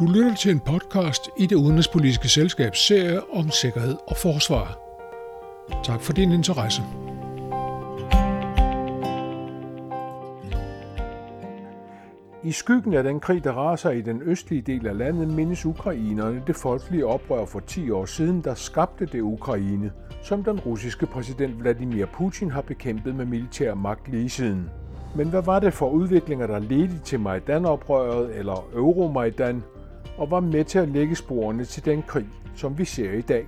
Du lytter til en podcast i det udenrigspolitiske selskabs serie om sikkerhed og forsvar. Tak for din interesse. I skyggen af den krig, der raser i den østlige del af landet, mindes ukrainerne det folkelige oprør for 10 år siden, der skabte det Ukraine, som den russiske præsident Vladimir Putin har bekæmpet med militær magt lige siden. Men hvad var det for udviklinger, der ledte til Majdan-oprøret eller Euromajdan, og var med til at lægge sporene til den krig, som vi ser i dag?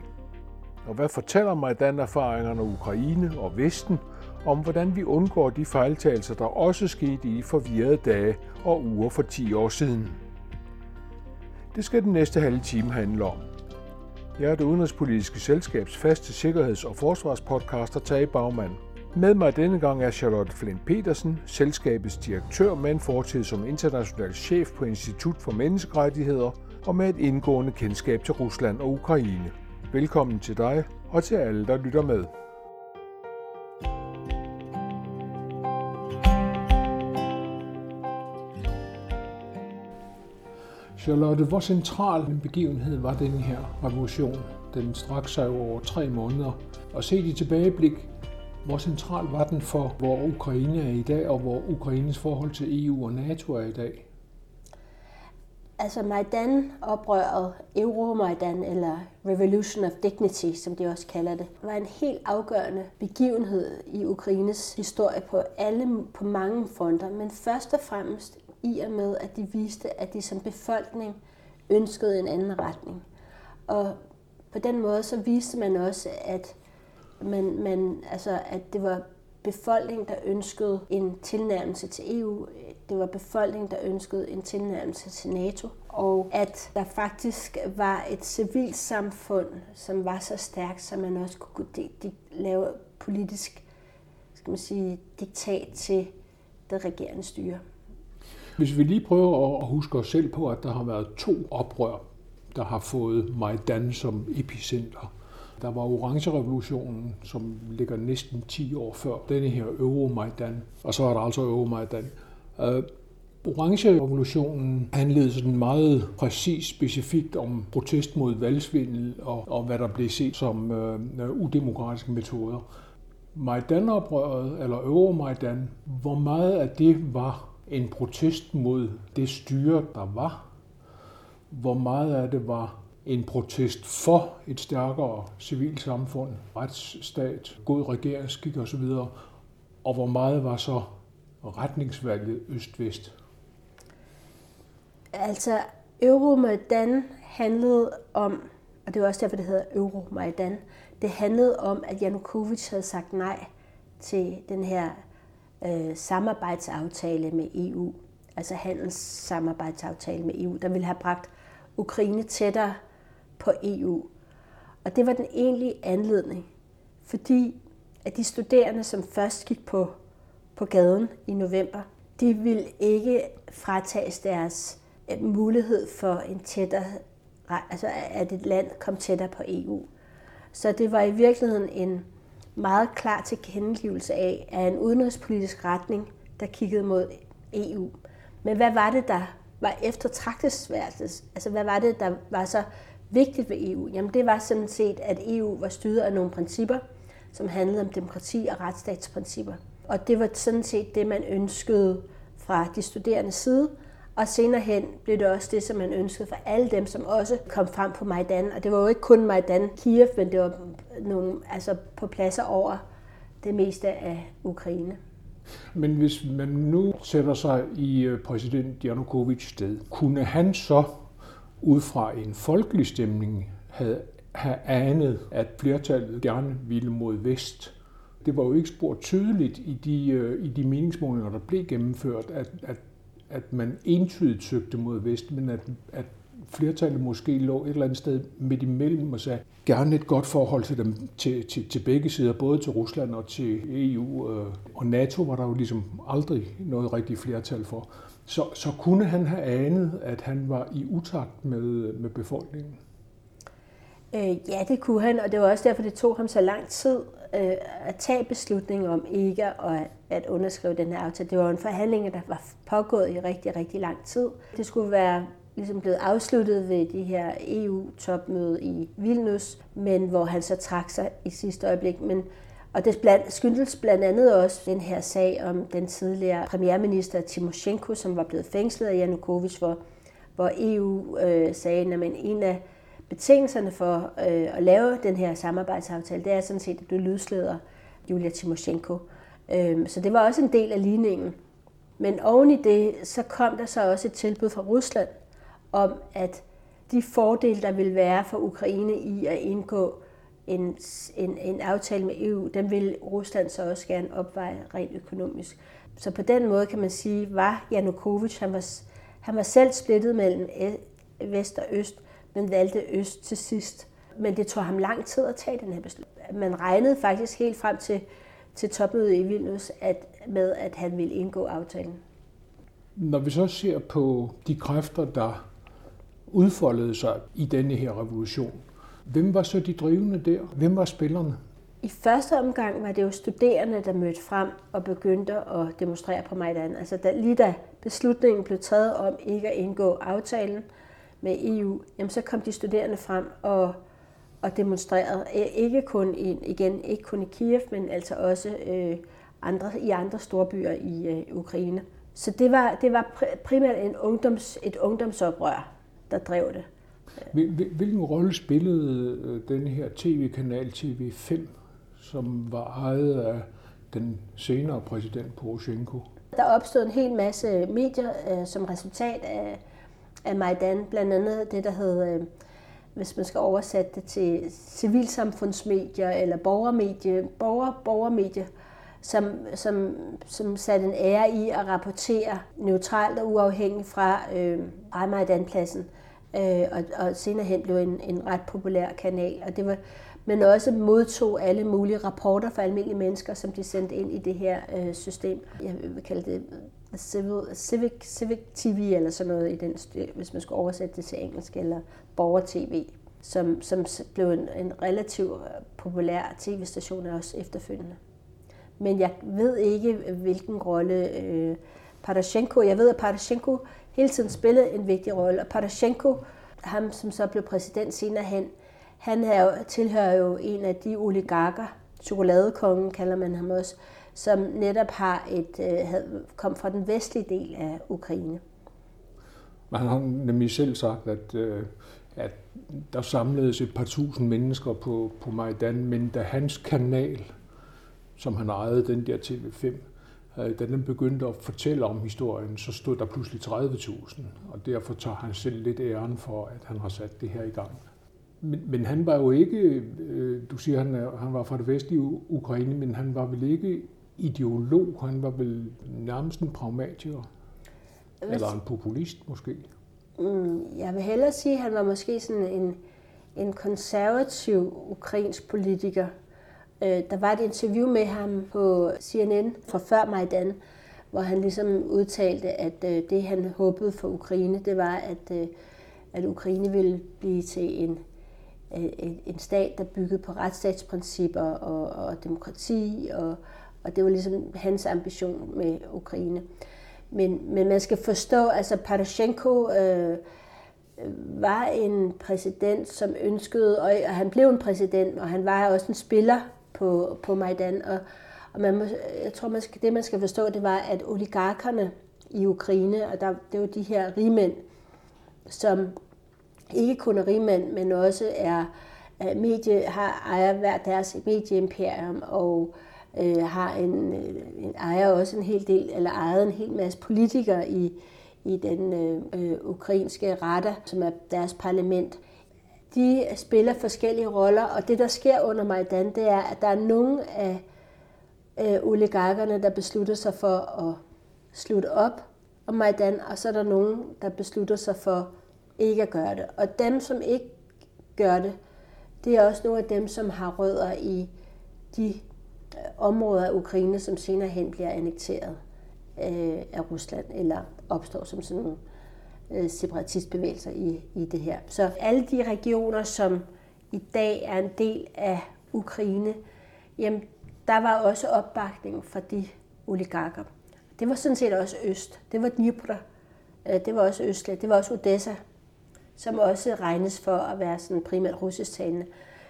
Og hvad fortæller mig den erfaringerne Ukraine og Vesten om, hvordan vi undgår de fejltagelser, der også skete i de forvirrede dage og uger for 10 år siden? Det skal den næste halve time handle om. Jeg er det udenrigspolitiske selskabs faste sikkerheds- og forsvarspodcaster Tage Bagmand. Med mig denne gang er Charlotte Flint Petersen, selskabets direktør med en fortid som international chef på Institut for Menneskerettigheder og med et indgående kendskab til Rusland og Ukraine. Velkommen til dig og til alle, der lytter med. Charlotte, hvor central en begivenhed var den her revolution? Den strak sig over tre måneder. Og set i tilbageblik, hvor central var den for, hvor Ukraine er i dag, og hvor Ukraines forhold til EU og NATO er i dag? Altså Majdan-oprøret, Euromajdan eller Revolution of Dignity, som de også kalder det, var en helt afgørende begivenhed i Ukraines historie på alle på mange fronter, men først og fremmest i og med, at de viste, at de som befolkning ønskede en anden retning. Og på den måde så viste man også, at men, men altså, at det var befolkningen, der ønskede en tilnærmelse til EU. Det var befolkningen, der ønskede en tilnærmelse til NATO. Og at der faktisk var et civilt samfund, som var så stærkt, så man også kunne de, de, lave politisk skal man sige, diktat til det regerende styre. Hvis vi lige prøver at huske os selv på, at der har været to oprør, der har fået Majdan som epicenter. Der var Orange-revolutionen, som ligger næsten 10 år før denne her Euromaidan, og så er der altså Euromaidan. Uh, øh, Orange-revolutionen handlede sådan meget præcis specifikt om protest mod valgsvindel og, og hvad der blev set som uh, udemokratiske metoder. Majdan-oprøret, eller Euromajdan, hvor meget af det var en protest mod det styre, der var? Hvor meget af det var en protest for et stærkere civilsamfund, retsstat, god regeringsskik osv., og hvor meget var så retningsvalget øst-vest? Altså, Euromaidan handlede om, og det var også derfor, det hedder Euromaidan, det handlede om, at Janukovic havde sagt nej til den her øh, samarbejdsaftale med EU, altså handelssamarbejdsaftale med EU, der ville have bragt Ukraine tættere på EU. Og det var den egentlige anledning, fordi at de studerende, som først gik på, på gaden i november, de ville ikke fratages deres øh, mulighed for en tættere, altså at et land kom tættere på EU. Så det var i virkeligheden en meget klar tilkendegivelse af, af en udenrigspolitisk retning, der kiggede mod EU. Men hvad var det, der var eftertragtesværdigt? Altså hvad var det, der var så vigtigt ved EU? Jamen det var sådan set, at EU var styret af nogle principper, som handlede om demokrati og retsstatsprincipper. Og det var sådan set det, man ønskede fra de studerendes side. Og senere hen blev det også det, som man ønskede for alle dem, som også kom frem på Majdan. Og det var jo ikke kun Majdan Kiev, men det var nogle, altså på pladser over det meste af Ukraine. Men hvis man nu sætter sig i øh, præsident Janukovics sted, kunne han så ud fra en folkelig stemning havde have anet, at flertallet gerne ville mod vest? Det var jo ikke spurgt tydeligt i de, øh, i de meningsmålinger, der blev gennemført, at, at, at man entydigt søgte mod vest, men at, at flertallet måske lå et eller andet sted midt imellem og sagde, gerne et godt forhold til dem, til, til, til begge sider, både til Rusland og til EU. Øh, og NATO var der jo ligesom aldrig noget rigtigt flertal for. Så, så kunne han have anet, at han var i utakt med, med befolkningen? Øh, ja, det kunne han, og det var også derfor, det tog ham så lang tid øh, at tage beslutningen om ikke at, at underskrive den her aftale. Det var en forhandling, der var pågået i rigtig, rigtig lang tid. Det skulle være ligesom blevet afsluttet ved de her EU-topmøde i Vilnius, men hvor han så trak sig i sidste øjeblik. Men, og det blandt, skyldes blandt andet også den her sag om den tidligere premierminister Timoshenko, som var blevet fængslet af Janukovic, hvor, hvor EU øh, sagde, at en af betingelserne for øh, at lave den her samarbejdsaftale, det er sådan set, at du løslader Julia Timoshenko. Øh, så det var også en del af ligningen. Men oven i det, så kom der så også et tilbud fra Rusland om, at de fordele, der vil være for Ukraine i at indgå en, en, en aftale med EU, den vil Rusland så også gerne opveje rent økonomisk. Så på den måde kan man sige, var Janukovic, han var, han var selv splittet mellem e, vest og øst, men valgte øst til sidst. Men det tog ham lang tid at tage den her beslutning. Man regnede faktisk helt frem til, til topmødet i Vilnius at, med, at han ville indgå aftalen. Når vi så ser på de kræfter, der udfoldede sig i denne her revolution, hvem var så de drivende der? Hvem var spillerne? I første omgang var det jo studerende, der mødte frem og begyndte at demonstrere på Majdan. Altså da, lige da beslutningen blev taget om ikke at indgå aftalen med EU, jamen så kom de studerende frem og, og demonstrerede. Ikke kun i, igen, ikke kun i Kiev, men altså også øh, andre, i andre storbyer i øh, Ukraine. Så det var, det var primært en ungdoms, et ungdomsoprør, der drev det. Hvilken rolle spillede øh, den her tv-kanal TV5, som var ejet af den senere præsident Poroshenko? Der opstod en hel masse medier øh, som resultat af, af Majdan, blandt andet det, der hed, øh, hvis man skal oversætte det til civilsamfundsmedier eller borgermedie, borger, borgermedier, som, som, som satte en ære i at rapportere neutralt og uafhængigt fra øh, Majdanpladsen. pladsen øh, og, og senere hen blev en, en ret populær kanal. Og det var, men også modtog alle mulige rapporter fra almindelige mennesker, som de sendte ind i det her øh, system. Jeg vil kalde det civil, civic, civic TV eller sådan noget, i den, hvis man skulle oversætte det til engelsk, eller borger-TV, som, som blev en, en relativt øh, populær tv-station også efterfølgende. Men jeg ved ikke, hvilken rolle øh, Parashenko, jeg ved, at Parashenko hele tiden spillet en vigtig rolle. Og Parashenko, ham som så blev præsident senere hen, han er, tilhører jo en af de oligarker, chokoladekongen kalder man ham også, som netop har et, øh, kom fra den vestlige del af Ukraine. Man har nemlig selv sagt, at, øh, at der samledes et par tusind mennesker på, på Majdan, men da hans kanal, som han ejede, den der TV5, da den begyndte at fortælle om historien, så stod der pludselig 30.000, og derfor tager han selv lidt æren for, at han har sat det her i gang. Men, men han var jo ikke, øh, du siger, han, han var fra det vestlige Ukraine, men han var vel ikke ideolog, han var vel nærmest en pragmatiker, eller en populist måske? Mm, jeg vil hellere sige, at han var måske sådan en, en konservativ ukrainsk politiker, Øh, der var et interview med ham på CNN fra før Majdan, hvor han ligesom udtalte, at øh, det han håbede for Ukraine, det var, at, øh, at Ukraine ville blive til øh, en, en stat, der byggede på retsstatsprincipper og, og demokrati, og, og det var ligesom hans ambition med Ukraine. Men, men man skal forstå, altså Parashenko øh, var en præsident, som ønskede, og han blev en præsident, og han var også en spiller på, på Majdan. Og, og man må, jeg tror, man skal, det man skal forstå, det var, at oligarkerne i Ukraine, og der, det er jo de her rigmænd, som ikke kun er rigmænd, men også er medie, har ejer hver deres medieimperium og øh, har en, øh, en, ejer også en hel del, eller ejet en hel masse politikere i, i den øh, øh ukrainske rette, som er deres parlament de spiller forskellige roller, og det, der sker under Majdan, det er, at der er nogle af øh, oligarkerne, der beslutter sig for at slutte op om Majdan, og så er der nogen, der beslutter sig for ikke at gøre det. Og dem, som ikke gør det, det er også nogle af dem, som har rødder i de øh, områder af Ukraine, som senere hen bliver annekteret øh, af Rusland, eller opstår som sådan nogle øh, Øh, separatistbevægelser i, i det her. Så alle de regioner, som i dag er en del af Ukraine, jamen, der var også opbakning fra de oligarker. Det var sådan set også øst. Det var Dnipro, øh, det var også Østland, det var også Odessa, som også regnes for at være sådan primært russisktalende.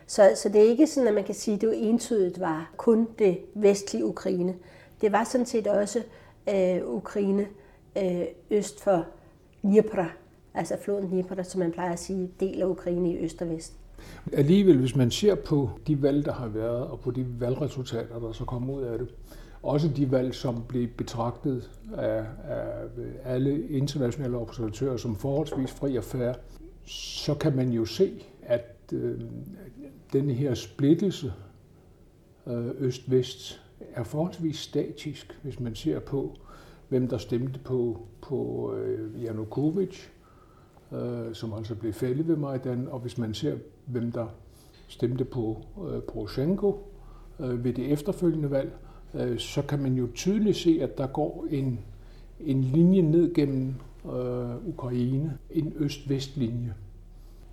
Så, så det er ikke sådan, at man kan sige, at det jo entydigt var kun det vestlige Ukraine. Det var sådan set også øh, Ukraine øh, øst for Dnipro, altså floden Dnipro, som man plejer at sige, del af Ukraine i øst og vest. Alligevel, hvis man ser på de valg, der har været, og på de valgresultater, der så kom ud af det, også de valg, som blev betragtet af, af alle internationale observatører som forholdsvis fri og færre, så kan man jo se, at øh, den her splittelse øh, øst-vest er forholdsvis statisk, hvis man ser på, hvem der stemte på, på øh, Janukovic, øh, som altså blev fældet ved Majdan, og hvis man ser, hvem der stemte på øh, Poroshenko øh, ved det efterfølgende valg, øh, så kan man jo tydeligt se, at der går en, en linje ned gennem øh, Ukraine, en øst-vest-linje,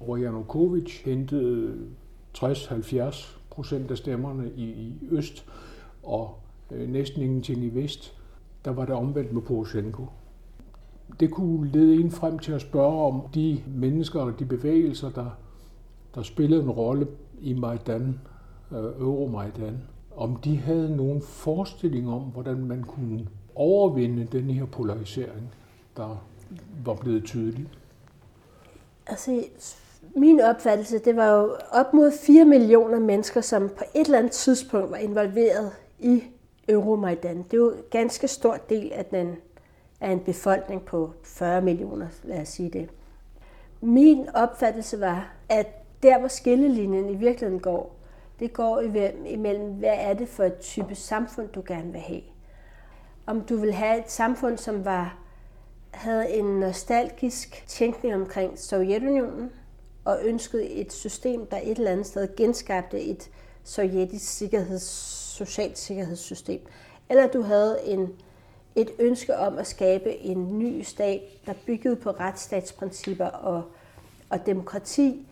hvor Janukovic hentede 60-70 procent af stemmerne i, i øst, og øh, næsten ingenting i vest. Der var det omvendt med Poroshenko. Det kunne lede en frem til at spørge om de mennesker og de bevægelser, der, der spillede en rolle i Majdan, øh, Euromajdan, om de havde nogen forestilling om, hvordan man kunne overvinde den her polarisering, der var blevet tydelig. Altså, min opfattelse, det var jo op mod 4 millioner mennesker, som på et eller andet tidspunkt var involveret i Euromaidan. Det er jo en ganske stor del af, den, af en befolkning på 40 millioner, lad os sige det. Min opfattelse var, at der hvor skillelinjen i virkeligheden går, det går imellem, hvad er det for et type samfund, du gerne vil have. Om du vil have et samfund, som var, havde en nostalgisk tænkning omkring Sovjetunionen, og ønskede et system, der et eller andet sted genskabte et sovjetisk sikkerheds, socialt sikkerhedssystem. Eller du havde en, et ønske om at skabe en ny stat, der byggede på retsstatsprincipper og, og demokrati,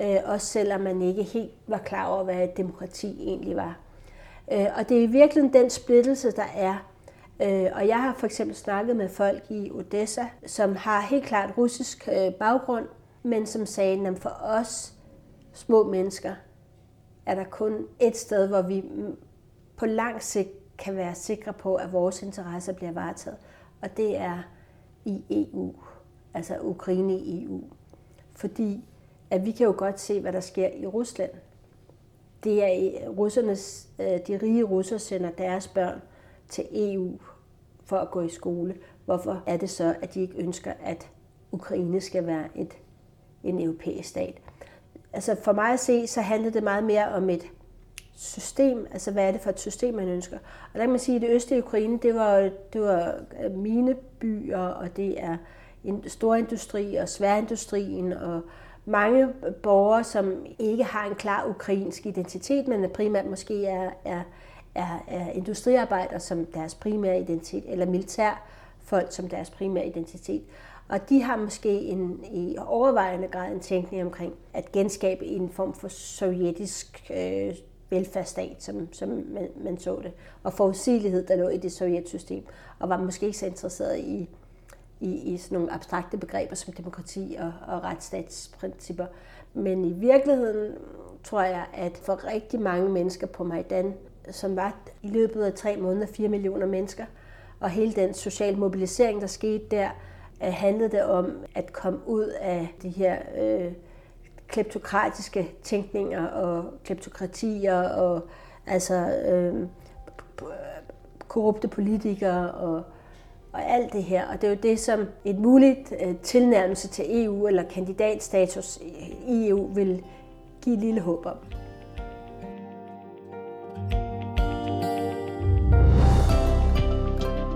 øh, også selvom man ikke helt var klar over, hvad et demokrati egentlig var. Øh, og det er virkelig den splittelse, der er. Øh, og jeg har for eksempel snakket med folk i Odessa, som har helt klart russisk øh, baggrund, men som sagde, at for os små mennesker er der kun et sted, hvor vi på lang sigt kan være sikre på, at vores interesser bliver varetaget. Og det er i EU, altså Ukraine i EU. Fordi at vi kan jo godt se, hvad der sker i Rusland. Det er øh, russernes, øh, de rige russer sender deres børn til EU for at gå i skole. Hvorfor er det så, at de ikke ønsker, at Ukraine skal være et en europæisk stat. Altså for mig at se, så handler det meget mere om et system, altså hvad er det for et system, man ønsker. Og der kan man sige, at det østlige Ukraine, det var, det var mine minebyer, og det er en stor industri og sværindustrien, og mange borgere, som ikke har en klar ukrainsk identitet, men primært måske er, er, er, er industriarbejdere som deres primære identitet, eller militærfolk som deres primære identitet. Og de har måske en, i overvejende grad en tænkning omkring at genskabe en form for sovjetisk øh, velfærdsstat, som, som man, man så det, og forudsigelighed, der lå i det sovjetsystem, og var måske ikke så interesseret i, i, i sådan nogle abstrakte begreber som demokrati og, og retsstatsprincipper. Men i virkeligheden tror jeg, at for rigtig mange mennesker på Majdan, som var i løbet af tre måneder 4 millioner mennesker, og hele den sociale mobilisering, der skete der, øh, handlede det om at komme ud af de her øh, kleptokratiske tænkninger og kleptokratier og altså øh, korrupte politikere og, og alt det her. Og det er jo det, som et muligt øh, tilnærmelse til EU eller kandidatstatus i EU vil give et lille håb om.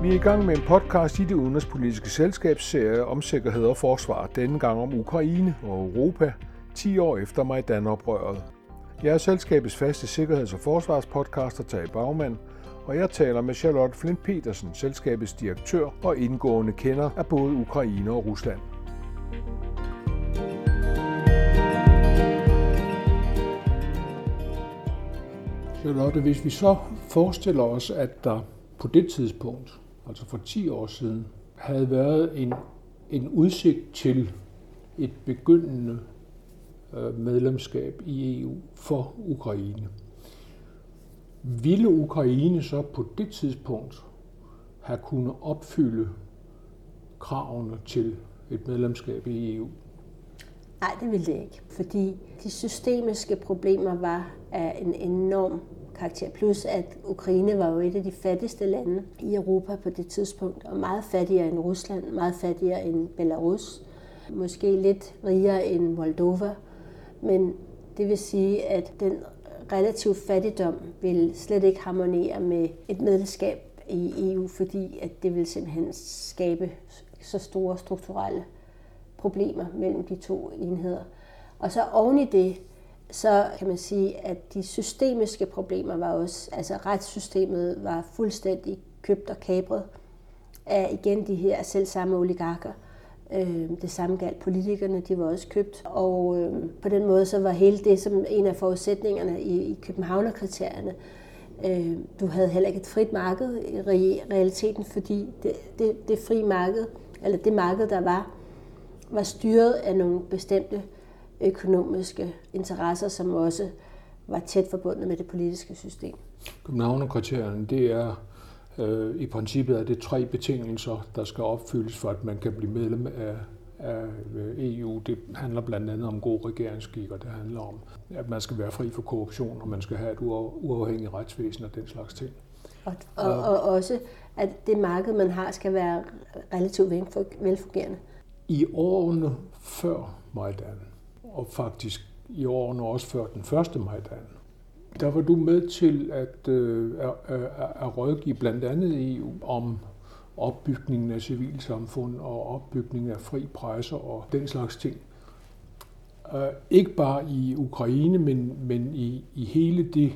Vi er i gang med en podcast i det udenrigspolitiske selskabsserie om sikkerhed og forsvar, denne gang om Ukraine og Europa, 10 år efter Majdan-oprøret. Jeg er selskabets faste sikkerheds- og forsvarspodcaster Tage Bagmand, og jeg taler med Charlotte Flint Petersen, selskabets direktør og indgående kender af både Ukraine og Rusland. Charlotte, hvis vi så forestiller os, at der på det tidspunkt altså for 10 år siden, havde været en en udsigt til et begyndende Øh, medlemskab i EU for Ukraine. Ville Ukraine så på det tidspunkt have kunnet opfylde kravene til et medlemskab i EU? Nej, det ville det ikke, fordi de systemiske problemer var af en enorm karakter. Plus at Ukraine var jo et af de fattigste lande i Europa på det tidspunkt, og meget fattigere end Rusland, meget fattigere end Belarus, måske lidt rigere end Moldova. Men det vil sige, at den relativ fattigdom vil slet ikke harmonere med et medlemskab i EU, fordi at det vil simpelthen skabe så store strukturelle problemer mellem de to enheder. Og så oven i det, så kan man sige, at de systemiske problemer var også, altså retssystemet var fuldstændig købt og kabret af igen de her selv samme oligarker. Øh, det samme galt politikerne, de var også købt. Og øh, på den måde så var hele det som en af forudsætningerne i, i Københavnerkriterierne. Øh, du havde heller ikke et frit marked i realiteten, fordi det, det, det frie marked, eller det marked, der var, var styret af nogle bestemte økonomiske interesser, som også var tæt forbundet med det politiske system. Københavnerkriterierne, det er øh, i princippet er det tre betingelser, der skal opfyldes for, at man kan blive medlem af, af EU. Det handler blandt andet om god regeringsskik, og det handler om, at man skal være fri for korruption, og man skal have et uafhængigt retsvæsen og den slags ting. Og, og, og også, at det marked, man har, skal være relativt velfungerende. I årene før Majdan, og faktisk i årene også før den første Majdan, der var du med til at, øh, at, at rådgive blandt andet EU om opbygningen af civilsamfund og opbygningen af fri presse og den slags ting. Uh, ikke bare i Ukraine, men, men i, i hele det,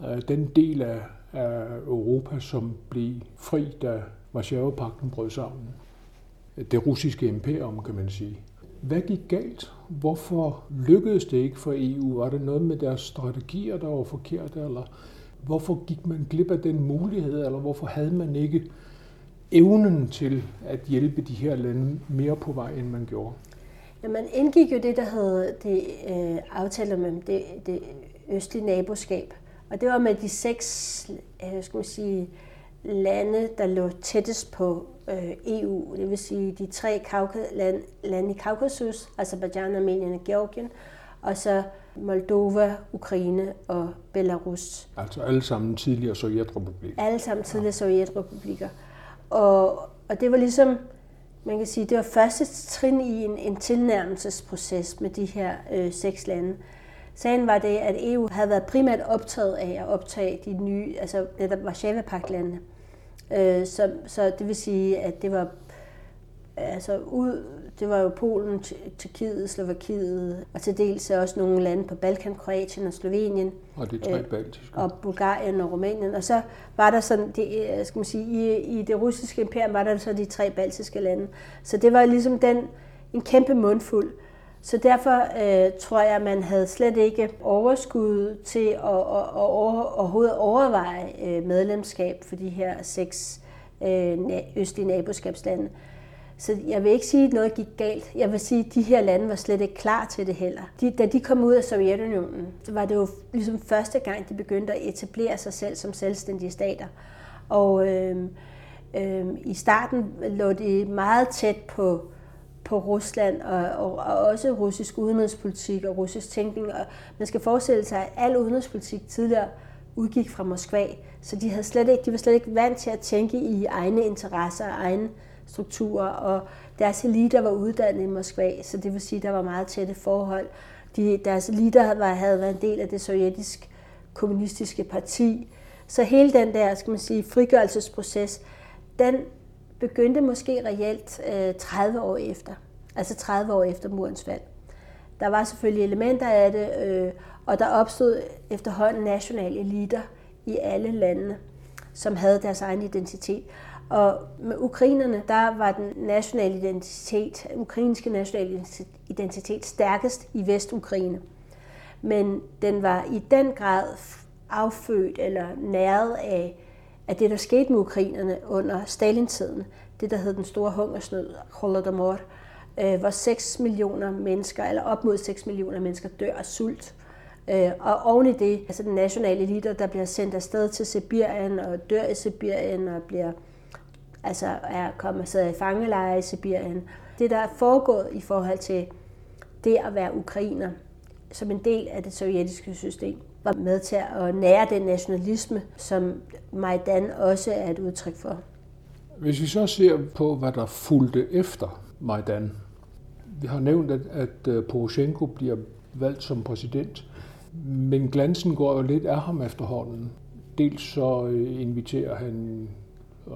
uh, den del af, af Europa, som blev fri, da Varsjava-pakten brød sammen. Det russiske imperium, kan man sige. Hvad gik galt? Hvorfor lykkedes det ikke for EU? Var det noget med deres strategier, der var forkert, Eller hvorfor gik man glip af den mulighed? Eller hvorfor havde man ikke evnen til at hjælpe de her lande mere på vej, end man gjorde? Ja, man indgik jo det, der hed det, øh, aftaler med det, det østlige naboskab. Og det var med de seks øh, skal man sige, lande, der lå tættest på øh, EU, det vil sige de tre lande, lande i Kaukasus, Azerbaijan, Armenien og Georgien, og så Moldova, Ukraine og Belarus. Altså alle sammen tidligere sovjetrepublikker? Alle sammen tidligere ja. sovjetrepublikker. Og, og det var ligesom, man kan sige, det var første trin i en, en tilnærmelsesproces med de her øh, seks lande. Sagen var det, at EU havde været primært optaget af at optage de nye, altså netop Varsjava-pagtlandene. Øh, så, så det vil sige, at det var altså ud, det var jo Polen, Tyrkiet, Slovakiet, og til dels også nogle lande på Balkan, Kroatien og Slovenien. Og de tre øh, baltiske. Og Bulgarien og Rumænien. Og så var der sådan, det, øh, skal man sige, i, i det russiske imperium var der så de tre baltiske lande. Så det var ligesom den, en kæmpe mundfuld. Så derfor øh, tror jeg, at man havde slet ikke overskud til at, at, at over, overhovedet overveje øh, medlemskab for de her seks øh, østlige naboskabslande. Så jeg vil ikke sige, at noget gik galt. Jeg vil sige, at de her lande var slet ikke klar til det heller. De, da de kom ud af Sovjetunionen, så var det jo ligesom første gang, de begyndte at etablere sig selv som selvstændige stater. Og øh, øh, i starten lå de meget tæt på på Rusland og, og, og også russisk udenrigspolitik og russisk tænkning. Og man skal forestille sig, at al udenrigspolitik tidligere udgik fra Moskva, så de, havde slet ikke, de var slet ikke vant til at tænke i egne interesser og egne strukturer, og deres eliter var uddannet i Moskva, så det vil sige, at der var meget tætte forhold. De, deres eliter var, havde været en del af det sovjetiske kommunistiske parti, så hele den der, skal man sige, frigørelsesproces, den begyndte måske reelt øh, 30 år efter. Altså 30 år efter murens fald. Der var selvfølgelig elementer af det, øh, og der opstod efterhånden nationale eliter i alle landene, som havde deres egen identitet. Og med ukrainerne, der var den nationale identitet, ukrainske nationale identitet stærkest i Vestukraine. Men den var i den grad affødt eller næret af, at det, der skete med ukrainerne under Stalin-tiden. det, der hed den store hungersnød, Holodomor, øh, hvor 6 millioner mennesker, eller op mod 6 millioner mennesker, dør af sult. Øh, og oven i det, altså den nationale elite, der bliver sendt afsted til Sibirien og dør i Sibirien og bliver, altså er kommet sidder i fangelejre i Sibirien. Det, der er foregået i forhold til det at være ukrainer, som en del af det sovjetiske system, var med til at nære den nationalisme, som Majdan også er et udtryk for. Hvis vi så ser på, hvad der fulgte efter Majdan. Vi har nævnt, at, at øh, Poroshenko bliver valgt som præsident, men glansen går jo lidt af ham efterhånden. Dels så øh, inviterer han øh,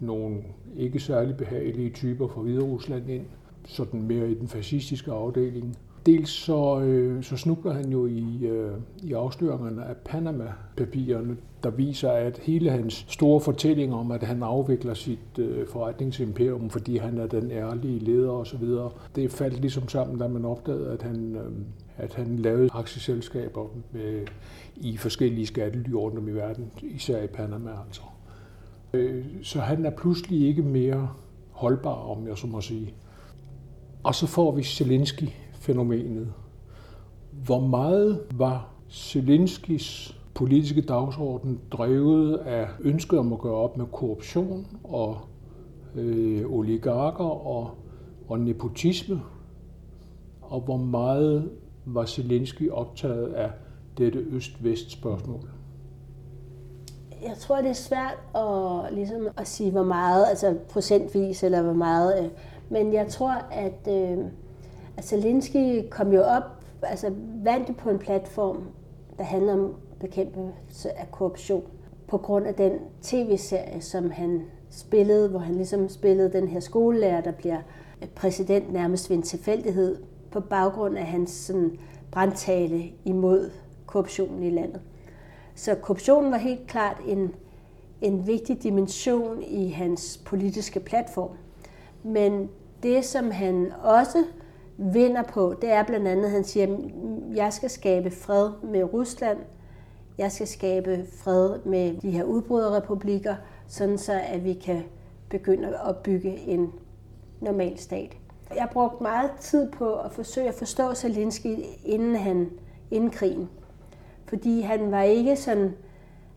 nogle ikke særlig behagelige typer fra Hviderusland ind, sådan mere i den fascistiske afdeling. Dels så, øh, så snubler han jo i, øh, i afsløringerne af Panama-papirerne, der viser, at hele hans store fortælling om, at han afvikler sit øh, forretningsimperium, fordi han er den ærlige leder osv., det faldt ligesom sammen, da man opdagede, at han, øh, at han lavede aktieselskaber med, i forskellige skattely rundt om i verden, især i Panama altså. Øh, så han er pludselig ikke mere holdbar, om jeg så må sige. Og så får vi Zelensky, fænomenet. Hvor meget var Zelenskis politiske dagsorden drevet af ønsket om at gøre op med korruption og øh, oligarker og, og nepotisme, og hvor meget var Zelensky optaget af dette øst-vest spørgsmål? Jeg tror, det er svært at, ligesom at sige, hvor meget, altså procentvis, eller hvor meget, øh, men jeg tror, at øh, Altså, Zelensky kom jo op, altså vandt på en platform, der handler om bekæmpelse af korruption, på grund af den tv-serie, som han spillede, hvor han ligesom spillede den her skolelærer, der bliver øh, præsident nærmest ved en tilfældighed, på baggrund af hans sådan, brandtale imod korruptionen i landet. Så korruptionen var helt klart en, en vigtig dimension i hans politiske platform. Men det, som han også vinder på, det er blandt andet, at han siger, at jeg skal skabe fred med Rusland, jeg skal skabe fred med de her udbryderrepublikker, sådan så at vi kan begynde at bygge en normal stat. Jeg brugte brugt meget tid på at forsøge at forstå Zelensky inden, han, inden krigen. Fordi han var ikke sådan,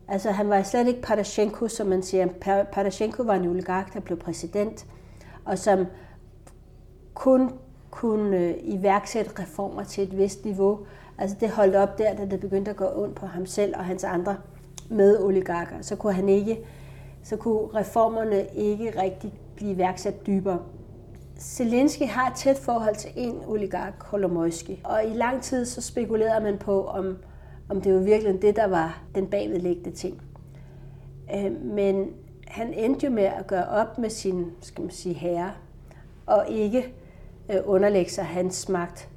altså han var slet ikke Parashenko, som man siger. Parashenko var en oligark, der blev præsident, og som kun kunne øh, iværksætte reformer til et vist niveau. Altså det holdt op der, da det begyndte at gå ondt på ham selv og hans andre medoligarker. Så kunne han ikke, så kunne reformerne ikke rigtig blive iværksat dybere. Zelensky har et tæt forhold til en oligark, Kolomoisky. Og i lang tid så spekulerede man på, om, om det var virkelig det, der var den bagvedliggende ting. Øh, men han endte jo med at gøre op med sin, skal man sige, herre, og ikke Øh, underlægge sig hans magt.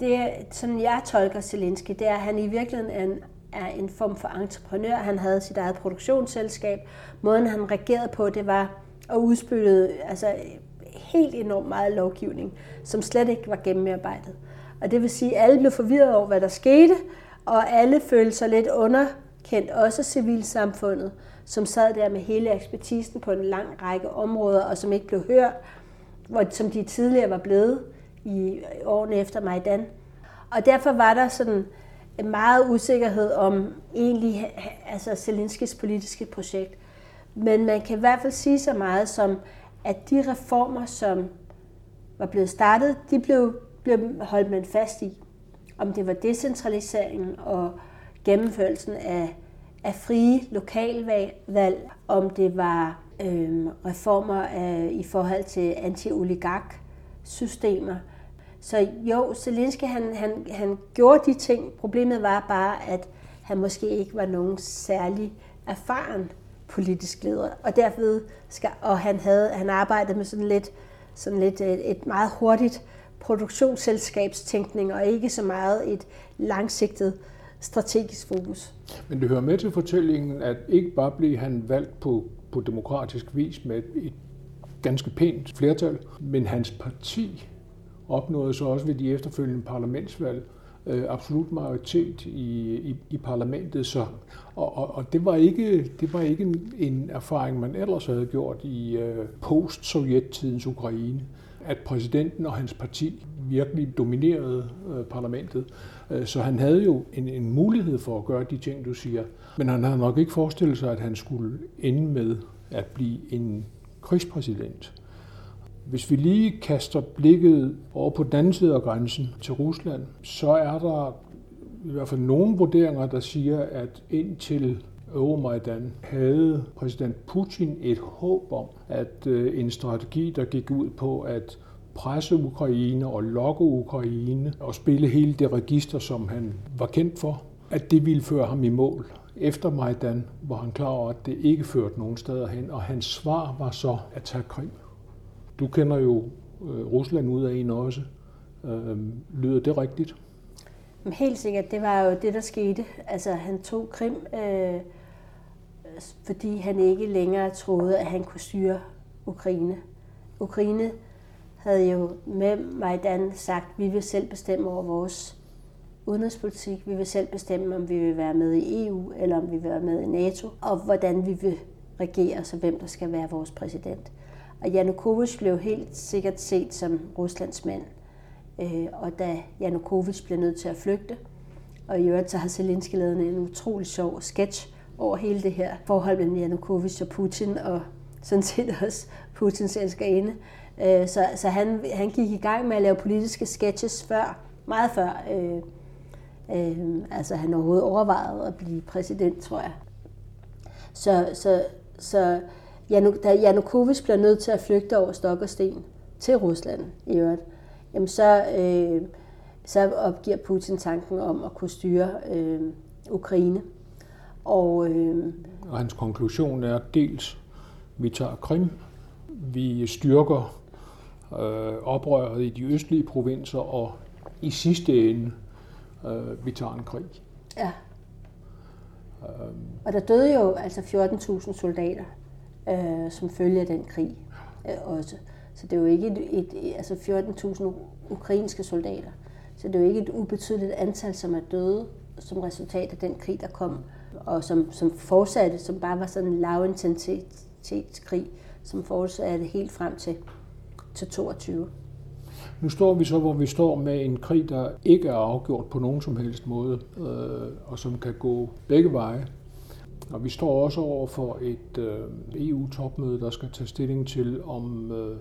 Det, som jeg tolker Zelensky, det er, at han i virkeligheden er en, er en form for entreprenør. Han havde sit eget produktionsselskab. Måden, han regerede på, det var at udspille altså, helt enormt meget lovgivning, som slet ikke var gennemarbejdet. Og det vil sige, at alle blev forvirret over, hvad der skete, og alle følte sig lidt underkendt, også civilsamfundet, som sad der med hele ekspertisen på en lang række områder, og som ikke blev hørt, hvor, som de tidligere var blevet i årene efter Majdan. Og derfor var der sådan meget usikkerhed om egentlig altså Zelenskis politiske projekt. Men man kan i hvert fald sige så meget som, at de reformer, som var blevet startet, de blev, blev holdt man fast i. Om det var decentraliseringen og gennemførelsen af, af frie lokalvalg, om det var Øhm, øh, reformer af, i forhold til anti-oligark-systemer. Så jo, Zelensky han, han, han gjorde de ting. Problemet var bare, at han måske ikke var nogen særlig erfaren politisk leder. Og derved skal, og han havde han arbejdede med sådan lidt, sådan lidt et, et meget hurtigt produktionsselskabstænkning, og ikke så meget et langsigtet strategisk fokus. Men det hører med til fortællingen, at ikke bare blev han valgt på på demokratisk vis med et ganske pænt flertal, men hans parti opnåede så også ved de efterfølgende parlamentsvalg øh, absolut majoritet i, i, i parlamentet. Så, og, og, og det var ikke, det var ikke en, en erfaring, man ellers havde gjort i øh, post-sovjettidens Ukraine, at præsidenten og hans parti virkelig dominerede øh, parlamentet. Øh, så han havde jo en, en mulighed for at gøre de ting, du siger. Men han havde nok ikke forestillet sig, at han skulle ende med at blive en krigspræsident. Hvis vi lige kaster blikket over på den anden side af grænsen til Rusland, så er der i hvert fald nogle vurderinger, der siger, at indtil Euromaidan havde præsident Putin et håb om, at øh, en strategi, der gik ud på at presse Ukraine og lokke Ukraine og spille hele det register, som han var kendt for, at det ville føre ham i mål. Efter Majdan var han klar over, at det ikke førte nogen steder hen, og hans svar var så at tage krig. Du kender jo øh, Rusland ud af en også. Øh, lyder det rigtigt? Helt sikkert, det var jo det, der skete. Altså, han tog Krim, øh, fordi han ikke længere troede, at han kunne styre Ukraine. Ukraine havde jo med Majdan sagt, at vi vil selv bestemme over vores udenrigspolitik. Vi vil selv bestemme, om vi vil være med i EU, eller om vi vil være med i NATO, og hvordan vi vil regere, så hvem der skal være vores præsident. Og Janukovic blev helt sikkert set som Ruslands mand. Øh, og da Janukovic blev nødt til at flygte, og i øvrigt så har Zelensky lavet en utrolig sjov sketch over hele det her forhold mellem Janukovic og Putin, og sådan set også Putins elskerinde. Øh, så så han, han gik i gang med at lave politiske sketches før, meget før, øh, øh, altså han overhovedet overvejede at blive præsident, tror jeg. Så, så, så Januk, da Janukovic bliver nødt til at flygte over stok og sten til Rusland i øvrigt, jamen så, øh, så opgiver Putin tanken om at kunne styre øh, Ukraine. Og, øh, og hans konklusion er dels, vi tager Krim, vi styrker øh, oprøret i de østlige provinser, og i sidste ende, øh, vi tager en krig. Ja. Øh, og der døde jo altså 14.000 soldater øh, som følge af den krig øh, også. Så det er jo ikke et, et, altså 14.000 ukrainske soldater. Så det er jo ikke et ubetydeligt antal, som er døde som resultat af den krig, der kom, og som, som fortsatte, som bare var sådan en lavintensitetskrig, som fortsatte helt frem til, til 22. Nu står vi så, hvor vi står med en krig, der ikke er afgjort på nogen som helst måde, øh, og som kan gå begge veje. Og vi står også over for et øh, EU-topmøde, der skal tage stilling til, om øh,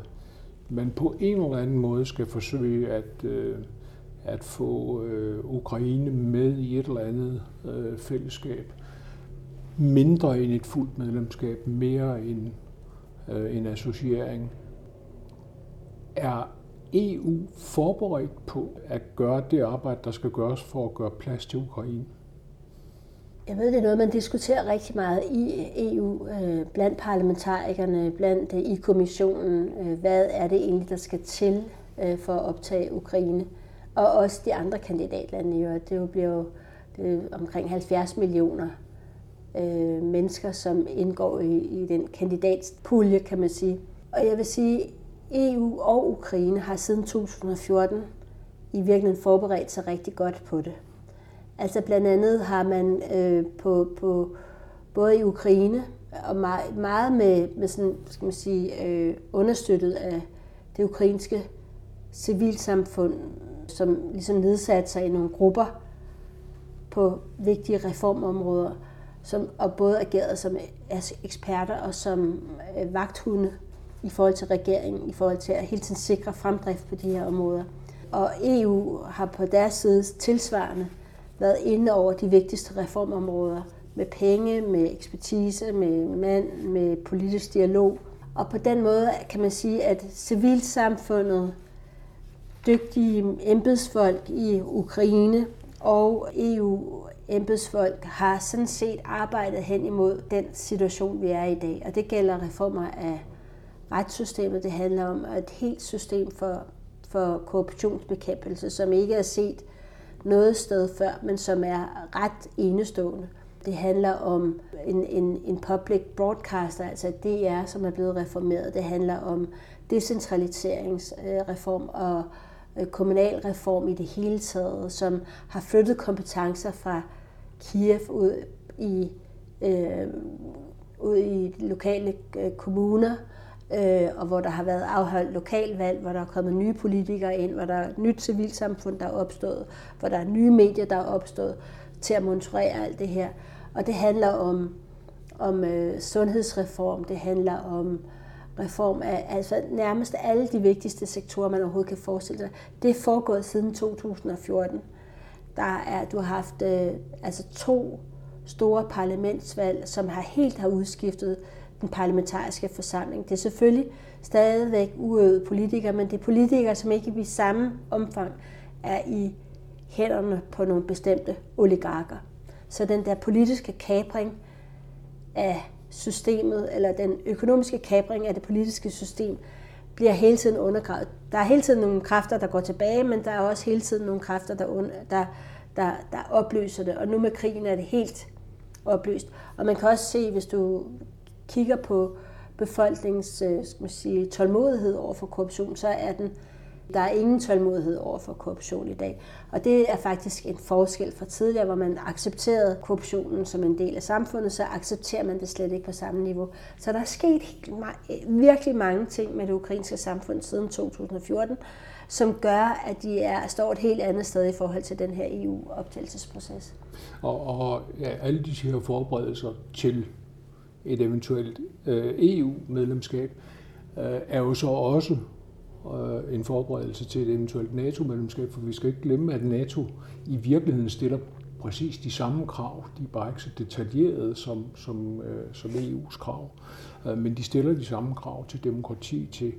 man på en eller anden måde skal forsøge at, øh, at få øh, Ukraine med i et eller andet øh, fællesskab. Mindre end et fuldt medlemskab, mere end øh, en associering. Er EU forberedt på at gøre det arbejde, der skal gøres for at gøre plads til Ukraine? Jeg ved, det er noget, man diskuterer rigtig meget i EU, øh, blandt parlamentarikerne, blandt øh, i kommissionen. Øh, hvad er det egentlig, der skal til øh, for at optage Ukraine? Og også de andre kandidatlande. Jo. Det jo bliver jo det er omkring 70 millioner øh, mennesker, som indgår i, i den kandidatspulje, kan man sige. Og jeg vil sige, EU og Ukraine har siden 2014 i virkeligheden forberedt sig rigtig godt på det. Altså blandt andet har man øh, på, på både i Ukraine og meget, meget med, med sådan, skal man sige, øh, understøttet af det ukrainske civilsamfund, som ligesom nedsatte sig i nogle grupper på vigtige reformområder, som, og både agerede som eksperter og som øh, vagthunde i forhold til regeringen, i forhold til at hele tiden sikre fremdrift på de her områder. Og EU har på deres side tilsvarende været inde over de vigtigste reformområder med penge, med ekspertise, med mand, med politisk dialog. Og på den måde kan man sige, at civilsamfundet, dygtige embedsfolk i Ukraine og EU-embedsfolk har sådan set arbejdet hen imod den situation, vi er i i dag. Og det gælder reformer af retssystemet. Det handler om et helt system for, for korruptionsbekæmpelse, som ikke er set noget sted før, men som er ret enestående. Det handler om en, en, en public broadcaster, altså DR, som er blevet reformeret. Det handler om decentraliseringsreform øh, og øh, kommunalreform i det hele taget, som har flyttet kompetencer fra Kiev ud i, øh, ud i de lokale øh, kommuner, øh, øh, og hvor der har været afholdt lokalvalg, hvor der er kommet nye politikere ind, hvor der er nyt civilsamfund, der er opstået, hvor der er nye medier, der er opstået til at monitorere alt det her. Og det handler om, om øh, sundhedsreform, det handler om reform af altså nærmest alle de vigtigste sektorer, man overhovedet kan forestille sig. Det er foregået siden 2014. Der er, du har haft øh, altså to store parlamentsvalg, som har helt har udskiftet den parlamentariske forsamling. Det er selvfølgelig stadigvæk uøvede politikere, men det er politikere, som ikke i samme omfang er i hænderne på nogle bestemte oligarker. Så den der politiske kapring af systemet, eller den økonomiske kapring af det politiske system, bliver hele tiden undergravet. Der er hele tiden nogle kræfter, der går tilbage, men der er også hele tiden nogle kræfter, der, under, der, der, der opløser det. Og nu med krigen er det helt opløst. Og man kan også se, hvis du kigger på befolkningens øh, skal man sige, tålmodighed over for korruption, så er den der er ingen tålmodighed over for korruption i dag. Og det er faktisk en forskel fra tidligere, hvor man accepterede korruptionen som en del af samfundet, så accepterer man det slet ikke på samme niveau. Så der er sket helt, virkelig mange ting med det ukrainske samfund siden 2014, som gør, at de er, står et helt andet sted i forhold til den her EU-optagelsesproces. Og, og ja, alle de her forberedelser til et eventuelt øh, EU-medlemskab øh, er jo så også øh, en forberedelse til et eventuelt NATO-medlemskab, for vi skal ikke glemme, at NATO i virkeligheden stiller præcis de samme krav. De er bare ikke så detaljerede som, som, øh, som EU's krav, øh, men de stiller de samme krav til demokrati, til,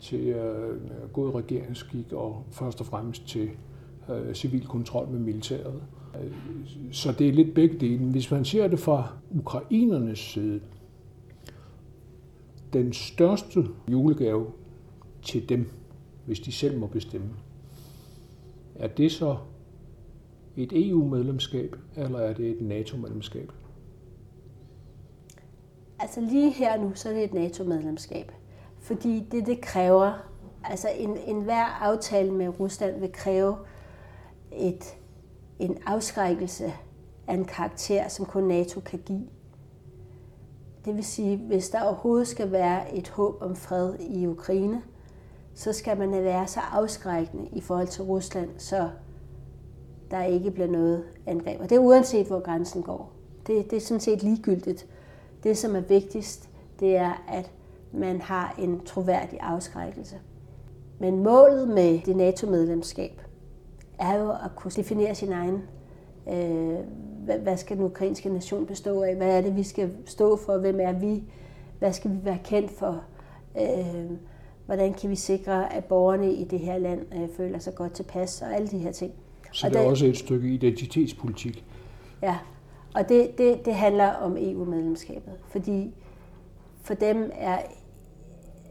til øh, god regeringsskik og først og fremmest til øh, civil kontrol med militæret. Så det er lidt begge dele. Hvis man ser det fra ukrainernes side, den største julegave til dem, hvis de selv må bestemme. Er det så et EU-medlemskab, eller er det et NATO-medlemskab? Altså lige her nu, så er det et NATO-medlemskab. Fordi det, det kræver, altså en, en hver aftale med Rusland vil kræve et, en afskrækkelse af en karakter, som kun NATO kan give. Det vil sige, hvis der overhovedet skal være et håb om fred i Ukraine, så skal man være så afskrækkende i forhold til Rusland, så der ikke bliver noget angreb. Og det er uanset, hvor grænsen går. Det, det er sådan set ligegyldigt. Det, som er vigtigst, det er, at man har en troværdig afskrækkelse. Men målet med det NATO-medlemskab er jo at kunne definere sin egen, øh, hvad, hvad skal den ukrainske nation bestå af? Hvad er det, vi skal stå for? Hvem er vi? Hvad skal vi være kendt for? Øh, hvordan kan vi sikre, at borgerne i det her land øh, føler sig godt tilpas, og alle de her ting. Så og det er der, også et stykke identitetspolitik. Ja, og det, det, det handler om EU-medlemskabet, fordi for dem er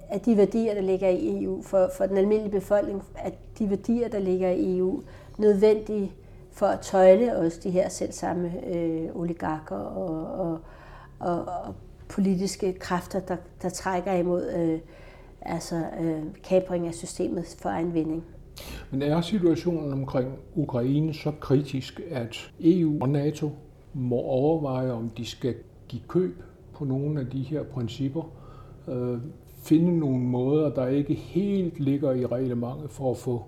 at de værdier, der ligger i EU, for, for den almindelige befolkning, at de værdier, der ligger i EU, nødvendige for at tøjle også de her selv samme øh, oligarker og, og, og, og politiske kræfter, der, der trækker imod øh, altså øh, kapring af systemet for egen vinding. Men er situationen omkring Ukraine så kritisk, at EU og NATO må overveje, om de skal give køb på nogle af de her principper, øh, finde nogle måder, der ikke helt ligger i reglementet for at få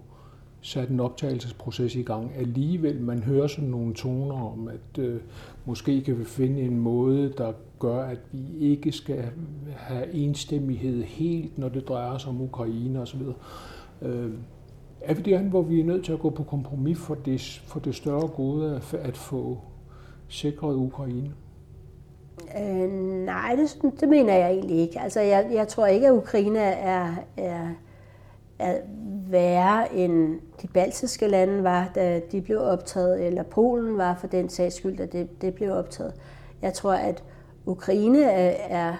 sat en optagelsesproces i gang. Alligevel, man hører sådan nogle toner om, at øh, måske kan vi finde en måde, der gør, at vi ikke skal have enstemmighed helt, når det drejer sig om Ukraine osv. Øh, er vi derhen, hvor vi er nødt til at gå på kompromis for det, for det større gode at, at få sikret Ukraine? Øh, nej, det, det mener jeg egentlig ikke. Altså, jeg, jeg tror ikke, at Ukraine er, er, er værre end de baltiske lande var, da de blev optaget, eller Polen var for den sags skyld, da det, det blev optaget. Jeg tror, at Ukraine er, er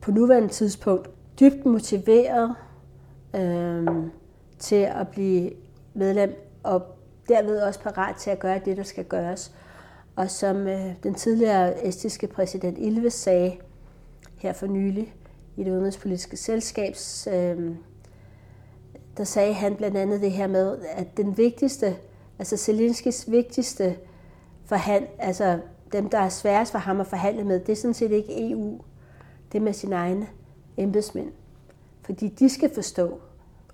på nuværende tidspunkt dybt motiveret øh, til at blive medlem, og derved også parat til at gøre det, der skal gøres. Og som øh, den tidligere estiske præsident Ilves sagde her for nylig i det udenrigspolitiske selskabs øh, der sagde han blandt andet det her med, at den vigtigste, altså Zelenskis vigtigste forhand, altså dem, der er sværest for ham at forhandle med, det er sådan set ikke EU. Det er med sine egne embedsmænd. Fordi de skal forstå,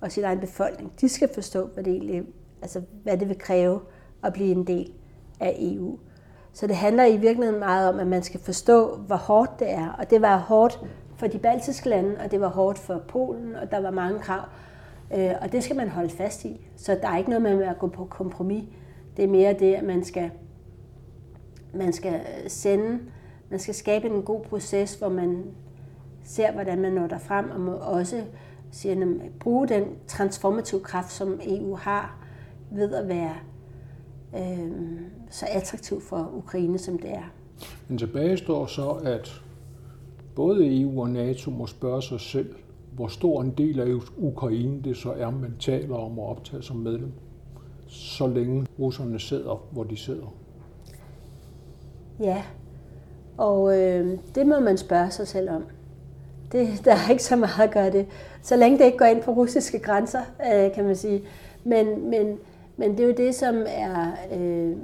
og sin egen befolkning, de skal forstå, hvad det, egentlig, altså, hvad det vil kræve at blive en del af EU. Så det handler i virkeligheden meget om, at man skal forstå, hvor hårdt det er. Og det var hårdt for de baltiske lande, og det var hårdt for Polen, og der var mange krav. Øh, og det skal man holde fast i. Så der er ikke noget med at gå på kompromis. Det er mere det, at man skal, man skal sende, man skal skabe en god proces, hvor man ser, hvordan man når der frem, og må også siger, bruge den transformative kraft, som EU har, ved at være øh, så attraktiv for Ukraine, som det er. Men tilbage står så, at både EU og NATO må spørge sig selv, hvor stor en del af Ukraine det så er, man taler om at optage som medlem, så længe russerne sidder, hvor de sidder. Ja, og øh, det må man spørge sig selv om. Det, der er ikke så meget at gøre det. Så længe det ikke går ind på russiske grænser, øh, kan man sige. Men, men, men det er jo det, som er, øh,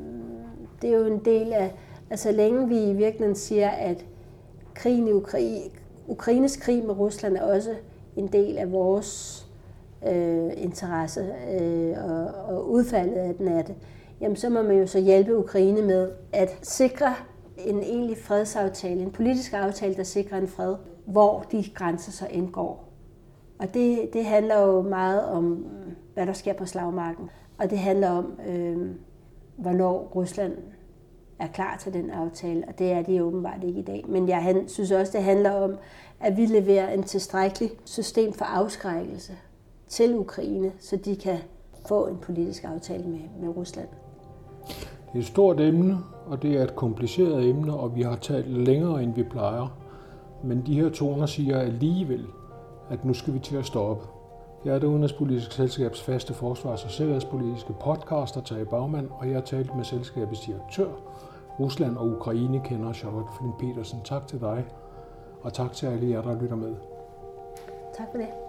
det er jo en del af, altså længe vi i virkeligheden siger, at krigen i Ukraine, Ukraines krig med Rusland er også en del af vores øh, interesse øh, og, og udfaldet af den er det, jamen så må man jo så hjælpe Ukraine med at sikre en egentlig fredsaftale, en politisk aftale, der sikrer en fred, hvor de grænser så indgår. Og det, det handler jo meget om, hvad der sker på slagmarken. Og det handler om, øh, hvornår Rusland er klar til den aftale, og det er de åbenbart ikke i dag. Men jeg synes også, det handler om, at vi leverer en tilstrækkelig system for afskrækkelse til Ukraine, så de kan få en politisk aftale med, med Rusland. Det er et stort emne, og det er et kompliceret emne, og vi har talt længere, end vi plejer. Men de her toner siger alligevel, at nu skal vi til at stoppe. Jeg er det udenrigspolitiske selskabs faste forsvars- og sikkerhedspolitiske podcaster, Tage Bagmand, og jeg har talt med selskabets direktør, Rusland og Ukraine kender Charlotte Flint Petersen. Tak til dig, og tak til alle jer, der lytter med. Tak for det.